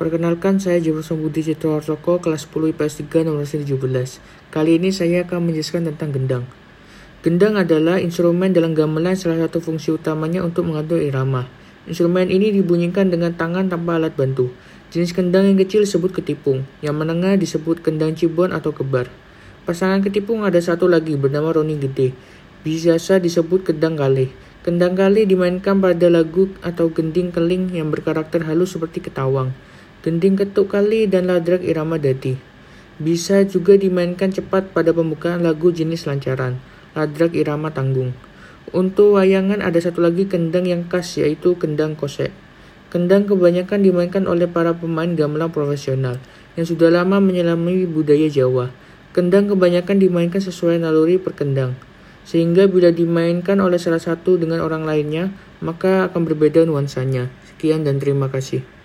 Perkenalkan, saya Jefferson Budi Citro kelas 10 IPS 3 nomor 17. Kali ini saya akan menjelaskan tentang gendang. Gendang adalah instrumen dalam gamelan salah satu fungsi utamanya untuk mengatur irama. Instrumen ini dibunyikan dengan tangan tanpa alat bantu. Jenis kendang yang kecil disebut ketipung, yang menengah disebut kendang cibon atau kebar. Pasangan ketipung ada satu lagi bernama Roni Gede, biasa disebut kendang kalih. Kendang kalih dimainkan pada lagu atau gending keling yang berkarakter halus seperti ketawang gending ketuk kali dan ladrak irama dadi. Bisa juga dimainkan cepat pada pembukaan lagu jenis lancaran, ladrak irama tanggung. Untuk wayangan ada satu lagi kendang yang khas yaitu kendang kosek. Kendang kebanyakan dimainkan oleh para pemain gamelan profesional yang sudah lama menyelami budaya Jawa. Kendang kebanyakan dimainkan sesuai naluri perkendang, sehingga bila dimainkan oleh salah satu dengan orang lainnya, maka akan berbeda nuansanya. Sekian dan terima kasih.